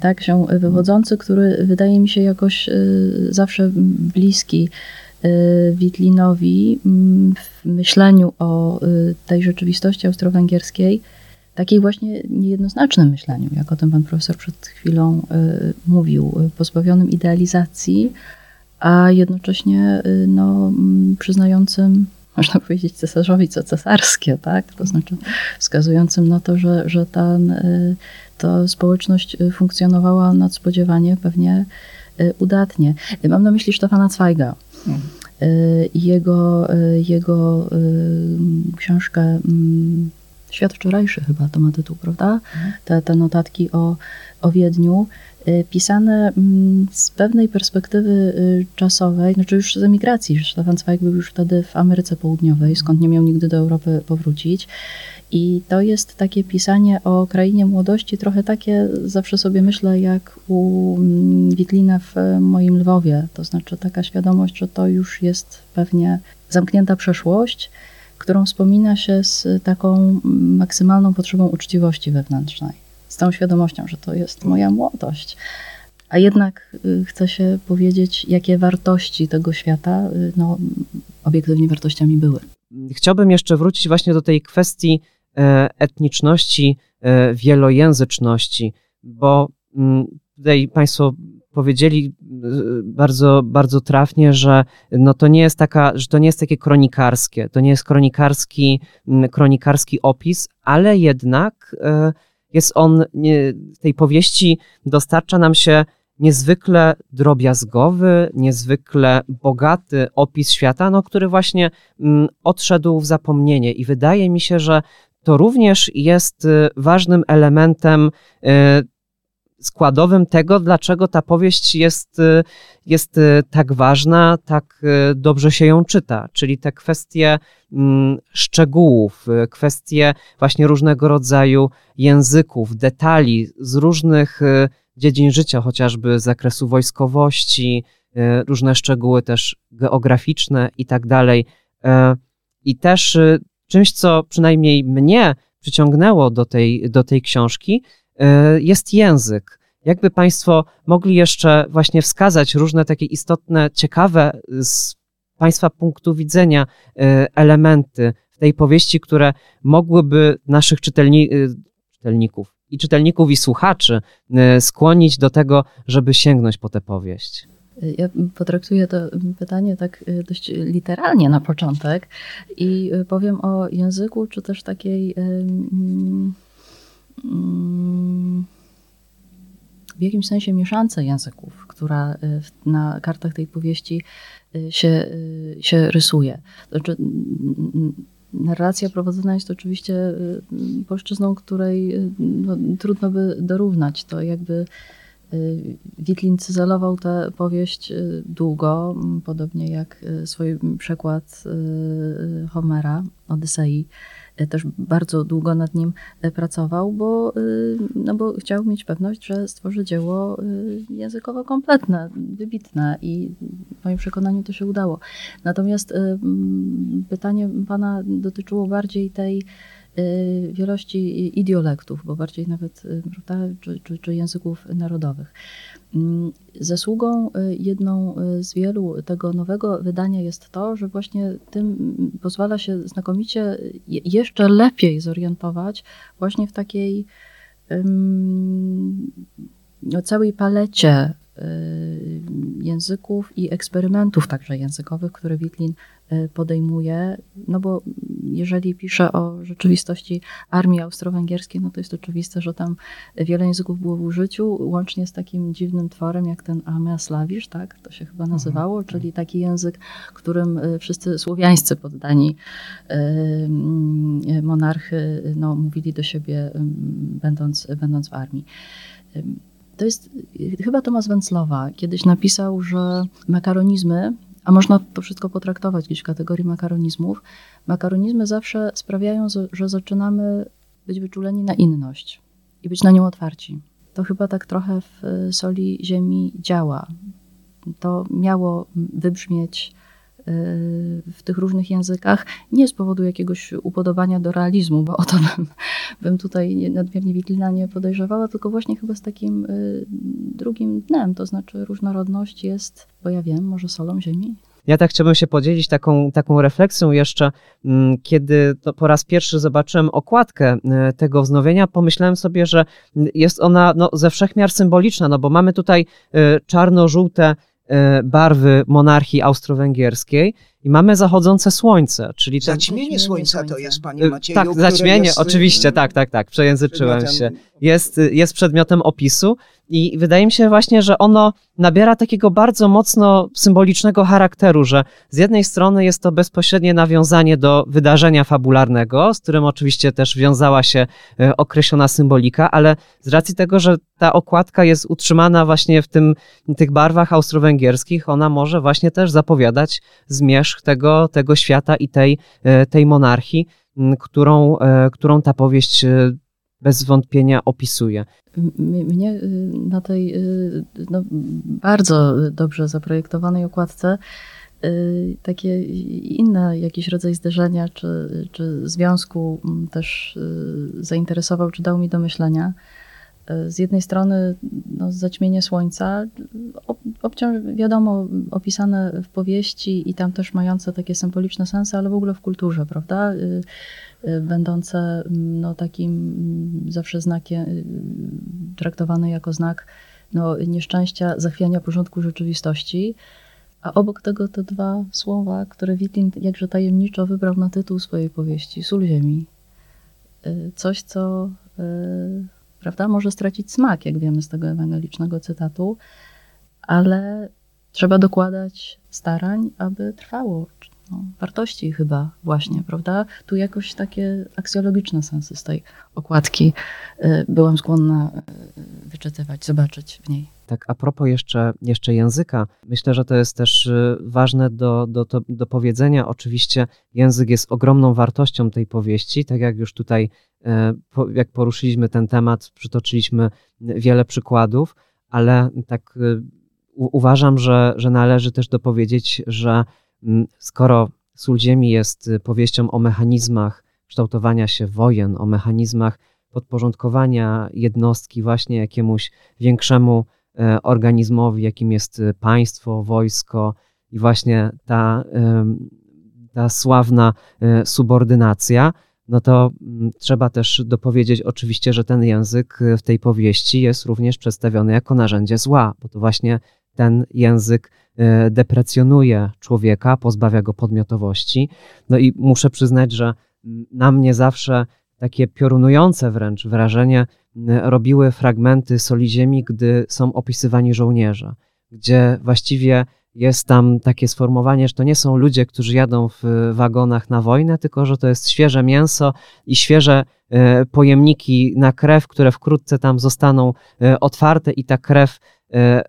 tak, się wywodzący, który wydaje mi się jakoś y, zawsze bliski Witlinowi mm, w myśleniu o tej rzeczywistości austro-węgierskiej, takiej właśnie niejednoznacznym myśleniu, jak o tym pan profesor przed chwilą mówił, pozbawionym idealizacji, a jednocześnie no, przyznającym można powiedzieć, cesarzowi co cesarskie, tak? To znaczy wskazującym na to, że, że ta, ta społeczność funkcjonowała nadspodziewanie pewnie udatnie. Mam na myśli Stefana Zweiga. Hmm. Jego, jego książkę mm, Świat wczorajszy chyba to ma tytuł, prawda? Hmm. Te, te notatki o, o Wiedniu. Y, pisane mm, z pewnej perspektywy y, czasowej, znaczy już z emigracji. Stefan Zweig był już wtedy w Ameryce Południowej, skąd nie miał nigdy do Europy powrócić. I to jest takie pisanie o krainie młodości, trochę takie, zawsze sobie myślę, jak u mm, Witlina w moim Lwowie. To znaczy taka świadomość, że to już jest pewnie zamknięta przeszłość, którą wspomina się z taką maksymalną potrzebą uczciwości wewnętrznej z tą świadomością, że to jest moja młodość. A jednak y, chcę się powiedzieć, jakie wartości tego świata y, no, obiektywnie wartościami były. Chciałbym jeszcze wrócić właśnie do tej kwestii e, etniczności, e, wielojęzyczności, bo mm, tutaj Państwo powiedzieli y, bardzo, bardzo trafnie, że no to nie jest taka, że to nie jest takie kronikarskie, to nie jest kronikarski, mm, kronikarski opis, ale jednak e, jest on, tej powieści dostarcza nam się niezwykle drobiazgowy, niezwykle bogaty opis świata, no, który właśnie mm, odszedł w zapomnienie. I wydaje mi się, że to również jest y, ważnym elementem składowym tego, dlaczego ta powieść jest, y, jest tak ważna, tak dobrze się ją czyta. Czyli te kwestie mm, szczegółów, kwestie właśnie różnego rodzaju języków, detali z różnych dziedzin życia, chociażby z zakresu wojskowości, różne szczegóły też geograficzne i tak dalej. E, I też czymś, co przynajmniej mnie przyciągnęło do tej, do tej książki, jest język. Jakby Państwo mogli jeszcze właśnie wskazać różne takie istotne, ciekawe z Państwa punktu widzenia e, elementy w tej powieści, które mogłyby naszych czytelni e, czytelników i czytelników i słuchaczy skłonić do tego, żeby sięgnąć po tę powieść? Ja potraktuję to pytanie tak dość literalnie na początek i powiem o języku, czy też takiej. Mm, w jakimś sensie mieszance języków, która y, na kartach tej powieści y, się, y, się rysuje. Znaczy, narracja prowadzona jest oczywiście polszczyzną, której no, trudno by dorównać. To jakby Witlin cyzelował tę powieść długo, podobnie jak swój przekład Homera, Odysei też bardzo długo nad nim e, pracował, bo, e, no bo chciał mieć pewność, że stworzy dzieło językowo kompletne, wybitne i w moim przekonaniu to się udało. Natomiast pytanie pana dotyczyło bardziej tej wielości idiolektów, bo bardziej nawet prawda, czy, czy, czy języków narodowych. Mm, zasługą y, jedną y, z wielu tego nowego wydania jest to, że właśnie tym pozwala się znakomicie jeszcze lepiej zorientować właśnie w takiej um, całej palecie Y, języków i eksperymentów także językowych, które Witlin podejmuje, no bo jeżeli pisze o rzeczywistości armii austro-węgierskiej, no to jest oczywiste, że tam wiele języków było w użyciu, łącznie z takim dziwnym tworem jak ten Amea Slawisz, tak, to się chyba nazywało, mhm. czyli taki język, którym y, wszyscy słowiańscy poddani monarchy no, mówili do siebie, będąc, będąc w armii. To jest chyba Tomasz Węclowa kiedyś napisał, że makaronizmy, a można to wszystko potraktować gdzieś w kategorii makaronizmów, makaronizmy zawsze sprawiają, że zaczynamy być wyczuleni na inność i być na nią otwarci. To chyba tak trochę w soli ziemi działa. To miało wybrzmieć w tych różnych językach, nie z powodu jakiegoś upodobania do realizmu, bo o to bym, bym tutaj nadmiernie Witlina nie podejrzewała, tylko właśnie chyba z takim y, drugim dnem, to znaczy różnorodność jest, bo ja wiem, może solą ziemi? Ja tak chciałbym się podzielić taką, taką refleksją jeszcze, mm, kiedy po raz pierwszy zobaczyłem okładkę e, tego wznowienia, pomyślałem sobie, że jest ona no, ze wszechmiar symboliczna, no bo mamy tutaj czarno-żółte barwy monarchii austro-węgierskiej i mamy zachodzące słońce, czyli... Ten... Zaćmienie słońca to jest, panie Macieju. Tak, zaćmienie, jest... oczywiście, tak, tak, tak, przejęzyczyłem się. Jest, jest przedmiotem opisu i wydaje mi się właśnie, że ono nabiera takiego bardzo mocno symbolicznego charakteru, że z jednej strony jest to bezpośrednie nawiązanie do wydarzenia fabularnego, z którym oczywiście też wiązała się określona symbolika, ale z racji tego, że ta okładka jest utrzymana właśnie w tym, tych barwach austro-węgierskich, ona może właśnie też zapowiadać zmierzch tego, tego świata i tej, e, tej monarchii, którą, e, którą ta powieść bez wątpienia opisuje. Mnie y, na tej y, no, bardzo dobrze zaprojektowanej okładce y, takie inne jakiś rodzaj zderzenia czy, czy związku też zainteresował, czy dał mi do myślenia. Z jednej strony no, zaćmienie słońca, obciąż, wiadomo, opisane w powieści i tam też mające takie symboliczne sensy, ale w ogóle w kulturze, prawda? Y, będące mm, no, takim mm, zawsze znakiem, y, traktowane jako znak no, nieszczęścia, zachwiania porządku rzeczywistości. A obok tego te dwa słowa, które Witlin jakże tajemniczo wybrał na tytuł swojej powieści, Sól ziemi. Y, coś, co prawda, może stracić smak, jak wiemy z tego ewangelicznego cytatu, ale trzeba dokładać starań, aby trwało, no, wartości chyba właśnie, prawda? Tu jakoś takie aksjologiczne sensy z tej okładki y, byłam skłonna y, wyczytywać, zobaczyć w niej. Tak, a propos jeszcze, jeszcze języka, myślę, że to jest też y, ważne do, do, do powiedzenia. Oczywiście język jest ogromną wartością tej powieści, tak jak już tutaj, jak poruszyliśmy ten temat, przytoczyliśmy wiele przykładów, ale tak uważam, że, że należy też dopowiedzieć, że skoro Sól Ziemi jest y, powieścią o mechanizmach kształtowania się wojen, o mechanizmach podporządkowania jednostki właśnie jakiemuś większemu e, organizmowi, jakim jest y, państwo, wojsko i właśnie ta, ta sławna e, subordynacja, no to trzeba też dopowiedzieć oczywiście, że ten język y, w tej powieści jest również przedstawiony jako narzędzie zła, bo to właśnie ten język e, deprecjonuje człowieka, pozbawia go podmiotowości. No i muszę przyznać, że na mnie zawsze takie piorunujące wręcz wrażenie robiły fragmenty Soli Ziemi, gdy są opisywani żołnierze, gdzie właściwie jest tam takie sformułowanie, że to nie są ludzie, którzy jadą w wagonach na wojnę, tylko że to jest świeże mięso i świeże e, pojemniki na krew, które wkrótce tam zostaną e, otwarte i ta krew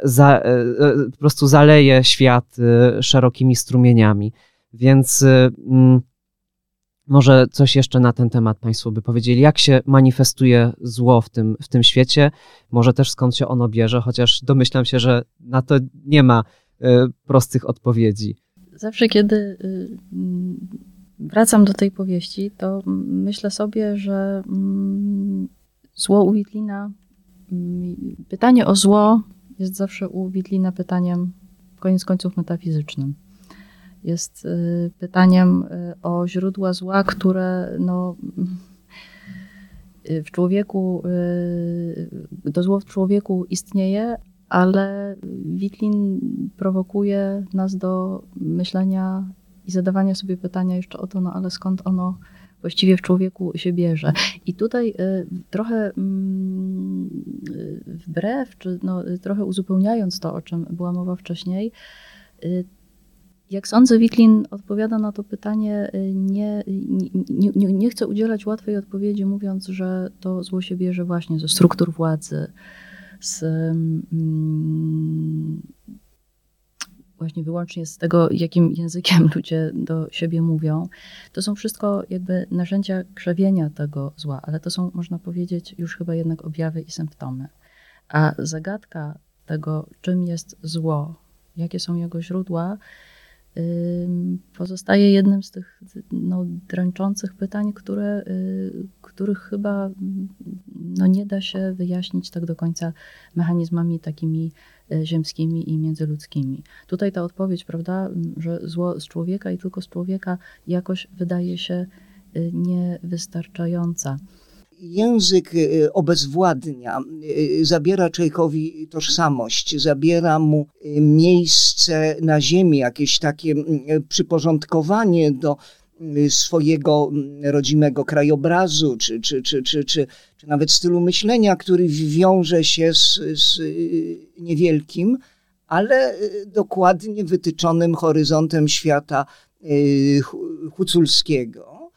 za, e, e, po prostu zaleje świat szerokimi strumieniami. Więc mm, może coś jeszcze na ten temat Państwo by powiedzieli. Jak się manifestuje zło w tym, w tym świecie? Może też skąd się ono bierze, chociaż domyślam się, że na to nie ma prostych odpowiedzi. Zawsze, kiedy y, wracam do tej powieści, to myślę sobie, że mm, zło mm, pytanie o zło jest zawsze u Witlina pytaniem, koniec końców, metafizycznym. Jest y, pytaniem y, o źródła zła, które no, y, w człowieku, to zło w człowieku istnieje, ale Witlin prowokuje nas do myślenia i zadawania sobie pytania jeszcze o to, no ale skąd ono właściwie w człowieku się bierze. I tutaj y, trochę mm, y, wbrew, czy no, trochę uzupełniając to, o czym była mowa wcześniej, y, jak sądzę, Witlin odpowiada na to pytanie, nie, nie, nie, nie chce udzielać łatwej odpowiedzi, mówiąc, że to zło się bierze właśnie ze struktur władzy, z, mm, właśnie wyłącznie z tego, jakim językiem ludzie do siebie mówią, to są wszystko jakby narzędzia krzewienia tego zła, ale to są, można powiedzieć, już chyba jednak objawy i symptomy. A zagadka tego, czym jest zło, jakie są jego źródła, pozostaje jednym z tych no, dręczących pytań, które, których chyba no, nie da się wyjaśnić tak do końca mechanizmami takimi ziemskimi i międzyludzkimi. Tutaj ta odpowiedź, prawda, że zło z człowieka i tylko z człowieka jakoś wydaje się niewystarczająca język y, obezwładnia, zabiera człowiekowi tożsamość, zabiera mu miejsce na ziemi, jakieś takie przyporządkowanie do swojego rodzimego krajobrazu, czy, czy, czy, czy, czy, czy nawet stylu myślenia, który wiąże się z, z niewielkim, ale dokładnie wytyczonym horyzontem świata huculskiego.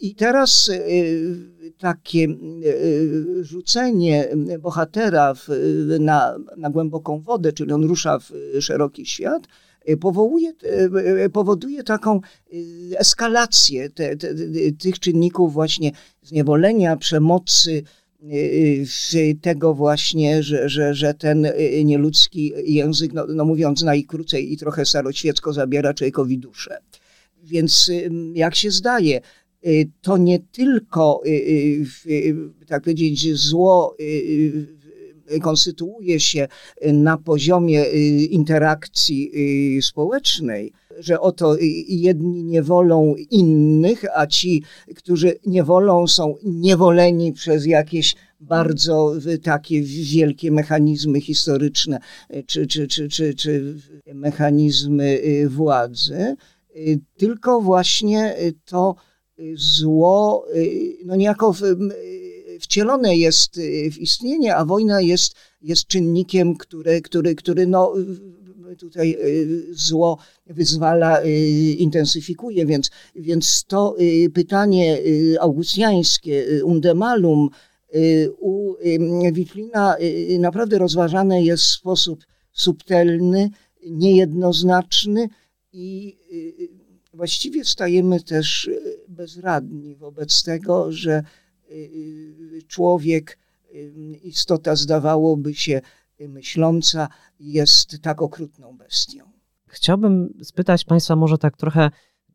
I teraz takie rzucenie bohatera w, na, na głęboką wodę, czyli on rusza w szeroki świat, powołuje, e, powoduje taką eskalację te, te, tych czynników właśnie zniewolenia, przemocy, tego właśnie, że, że, że ten nieludzki język, no, no mówiąc najkrócej i trochę staroświecko, zabiera człowiekowi duszę. Więc jak się zdaje, Y, to nie tylko, y, y, tak powiedzieć, zło konstytuuje się na poziomie interakcji społecznej, że oto jedni niewolą innych, a ci, którzy niewolą, są niewoleni przez jakieś bardzo takie wielkie mechanizmy historyczne czy, czy, czy, czy, czy mechanizmy władzy, tylko właśnie to zło y, no niejako w, wcielone jest y, w istnienie, a wojna jest, jest czynnikiem, który, który, który no, tutaj y, zło wyzwala, intensyfikuje, więc, więc to pytanie augustjańskie, undemalum, u Witlina naprawdę rozważane jest w sposób subtelny, niejednoznaczny i właściwie stajemy też bezradni wobec tego, że człowiek, istota zdawałoby się myśląca, jest tak okrutną bestią. Chciałbym spytać Państwa może tak trochę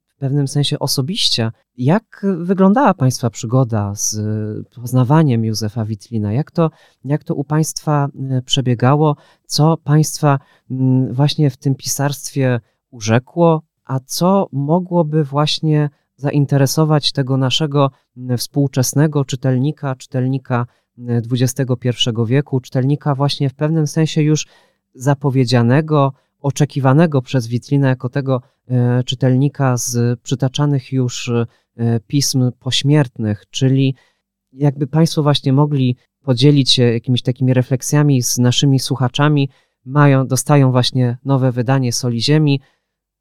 w pewnym sensie osobiście, jak wyglądała Państwa przygoda z poznawaniem Józefa Witlina? Jak to, jak to u Państwa przebiegało? Co Państwa właśnie w tym pisarstwie urzekło, a co mogłoby właśnie zainteresować tego naszego współczesnego czytelnika, czytelnika XXI wieku, czytelnika właśnie w pewnym sensie już zapowiedzianego, oczekiwanego przez Witlinę jako tego e, czytelnika z przytaczanych już e, pism pośmiertnych, czyli jakby Państwo właśnie mogli podzielić się jakimiś takimi refleksjami z naszymi słuchaczami, mają, dostają właśnie nowe wydanie Soli Ziemi,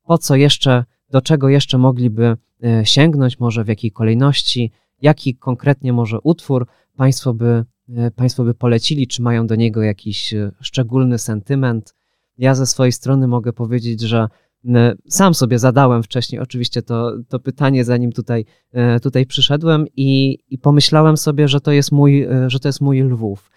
po co jeszcze, do czego jeszcze mogliby e, sięgnąć, może w jakiej kolejności, jaki konkretnie może utwór Państwo by, e, państwo by polecili, czy mają do niego jakiś e, szczególny sentyment. Ja ze swojej strony mogę powiedzieć, że sam sobie zadałem wcześniej oczywiście to, to pytanie, zanim tutaj, tutaj przyszedłem i, i pomyślałem sobie, że to jest mój, że to jest mój Lwów.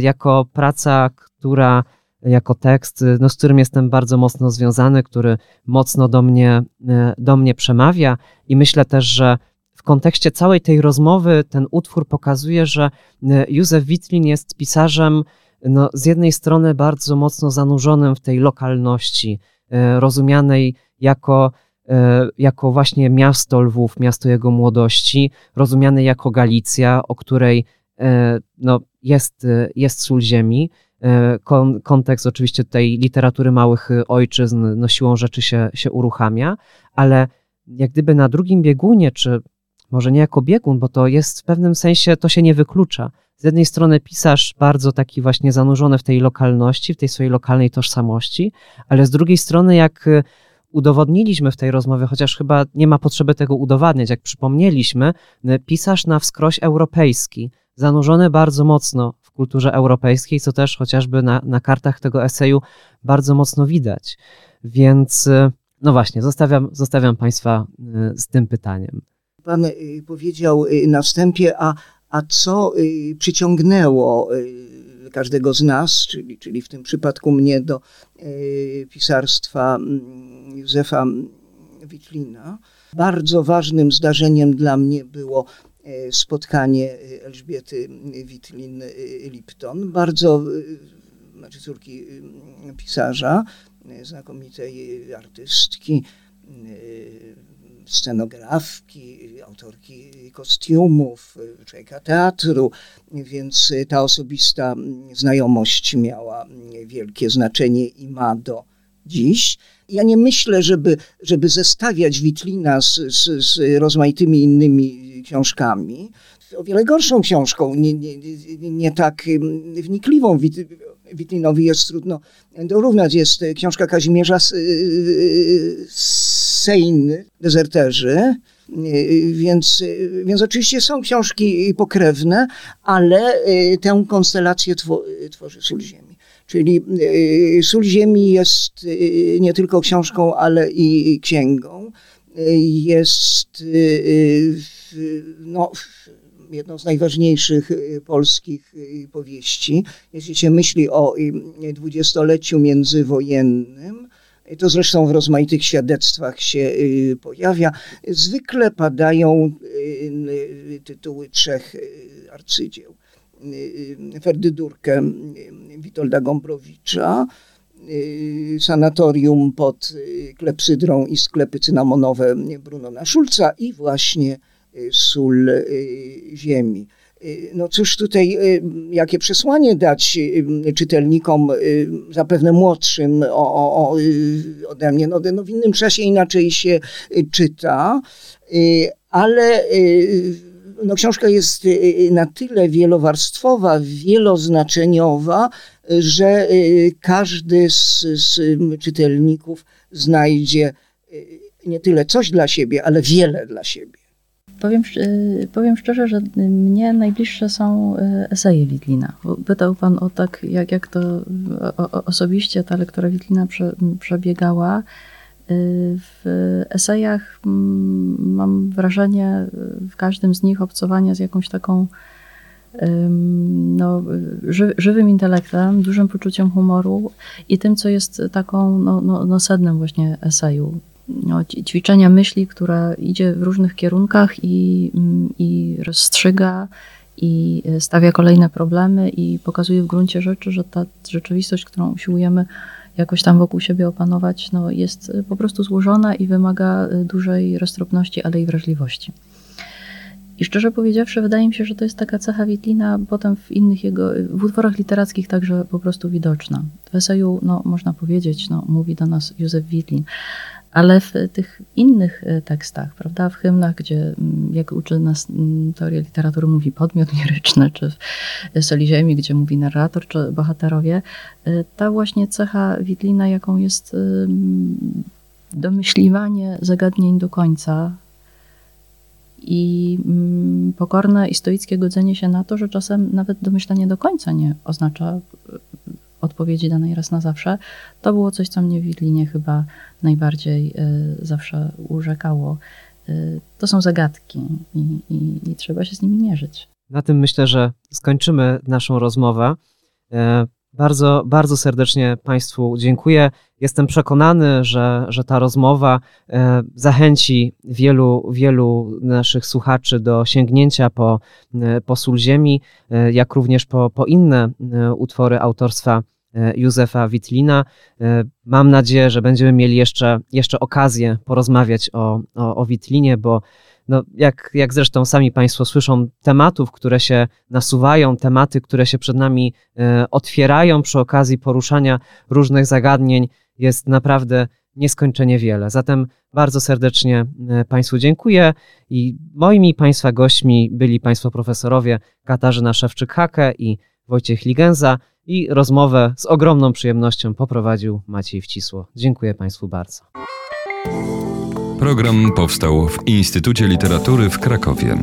Jako praca, która jako tekst, no, z którym jestem bardzo mocno związany, który mocno do mnie, e, do mnie przemawia. I myślę też, że w kontekście całej tej rozmowy ten utwór pokazuje, że e, Józef Witlin jest pisarzem no, z jednej strony bardzo mocno zanurzonym w tej lokalności, rozumianej jako, jako właśnie miasto Lwów, miasto jego młodości, rozumiane jako Galicja, o której no, jest, jest sól ziemi, kon, kontekst oczywiście tej literatury małych ojczyzn no siłą rzeczy się, się uruchamia, ale jak gdyby na drugim biegunie, czy może nie jako biegun, bo to jest w pewnym sensie, to się nie wyklucza. Z jednej strony pisarz bardzo taki właśnie zanurzony w tej lokalności, w tej swojej lokalnej tożsamości, ale z drugiej strony jak udowodniliśmy w tej rozmowie, chociaż chyba nie ma potrzeby tego udowadniać, jak przypomnieliśmy, pisarz na wskroś europejski, zanurzony bardzo mocno kulturze europejskiej, co też chociażby na, na kartach tego eseju bardzo mocno widać. Więc y, no właśnie, zostawiam, zostawiam Państwa y, z tym pytaniem. Pan y, powiedział na wstępie, a, a co przyciągnęło każdego z nas, czyli, czyli w tym przypadku mnie do pisarstwa mm, Józefa Witlina. Bardzo ważnym zdarzeniem dla mnie było spotkanie Elżbiety Witlin-Lipton, bardzo znaczy córki pisarza, znakomitej artystki, scenografki, autorki kostiumów, człowieka teatru, więc ta osobista znajomość miała wielkie znaczenie i ma do dziś. Ja nie myślę, żeby, żeby zestawiać Witlina z, z, z rozmaitymi innymi książkami. O wiele gorszą książką, nie, nie, nie tak wnikliwą Witlinowi jest trudno dorównać. Jest książka Kazimierza Sejn, Dezerterzy, więc, więc oczywiście są książki pokrewne, ale tę konstelację tworzy Sól Ziemi. Czyli Sól Ziemi jest nie tylko książką, ale i księgą. Jest no, jedną z najważniejszych y, polskich y, powieści. Jeśli się myśli o y, dwudziestoleciu międzywojennym, to zresztą w rozmaitych świadectwach się pojawia. Zwykle padają tytuły trzech arcydzieł. Ferdydurkę Witolda Gombrowicza, sanatorium pod klepsydrą i sklepy cynamonowe Brunona Szulca i właśnie sól y, ziemi. Y, no cóż tutaj, y, jakie przesłanie dać czytelnikom, zapewne młodszym o, o, ode mnie. No, no w innym czasie inaczej się czyta, ale no, książka jest na tyle wielowarstwowa, wieloznaczeniowa, że każdy z, z czytelników znajdzie nie tyle coś dla siebie, ale wiele dla siebie. Powiem, powiem szczerze, że mnie najbliższe są eseje Witlina. Pytał Pan o tak, jak, jak to o, osobiście ta lektura Witlina prze, przebiegała. E, w esejach mam wrażenie w każdym z nich obcowania z jakąś taką no, ży, żywym intelektem, dużym poczuciem humoru i tym, co jest taką no, no, no sednem właśnie eseju. No, ćwiczenia myśli, która idzie w różnych kierunkach i, mm, i rozstrzyga i e, stawia kolejne problemy i pokazuje w gruncie rzeczy, że ta rzeczywistość, którą usiłujemy jakoś tam wokół siebie opanować, no, jest e, po prostu złożona i wymaga e, dużej roztropności, ale i wrażliwości. I szczerze powiedziawszy, wydaje mi się, że to jest taka cecha Witlina potem w innych jego, w utworach literackich także po prostu widoczna. W eseju, no, można powiedzieć, no, mówi do nas Józef Witlin, ale w tych innych e, tekstach, prawda, w hymnach, gdzie mm, jak uczy nas mm, teoria literatury, mówi podmiot liryczny, czy w Soli Ziemi, gdzie mówi narrator, czy bohaterowie, e, ta właśnie cecha Witlina, jaką jest domyśliwanie zagadnień do końca i mm, pokorne i stoickie godzenie się na to, że czasem nawet domyślanie do końca nie oznacza e, odpowiedzi danej raz na zawsze, to było coś, co mnie w Widlinie chyba najbardziej y, zawsze urzekało. Y, to są zagadki i, i, i trzeba się z nimi mierzyć. Na tym myślę, że skończymy naszą rozmowę. E, bardzo, bardzo serdecznie Państwu dziękuję. Jestem przekonany, że, że ta rozmowa zachęci wielu, wielu naszych słuchaczy do sięgnięcia po, po Sól Ziemi, jak również po, po inne utwory autorstwa Józefa Witlina. E, mam nadzieję, że będziemy mieli jeszcze, jeszcze okazję porozmawiać o, o, o Witlinie, bo no, jak, jak zresztą sami Państwo słyszą, tematów, które się nasuwają, tematy, które się przed nami e, otwierają przy okazji poruszania różnych zagadnień, jest naprawdę nieskończenie wiele. Zatem bardzo serdecznie Państwu dziękuję i moimi Państwa gośćmi byli Państwo profesorowie Katarzyna Szewczyk-Hake i Wojciech Ligenza i rozmowę z ogromną przyjemnością poprowadził Maciej Wcisło. Dziękuję Państwu bardzo. Program powstał w Instytucie Literatury w Krakowie.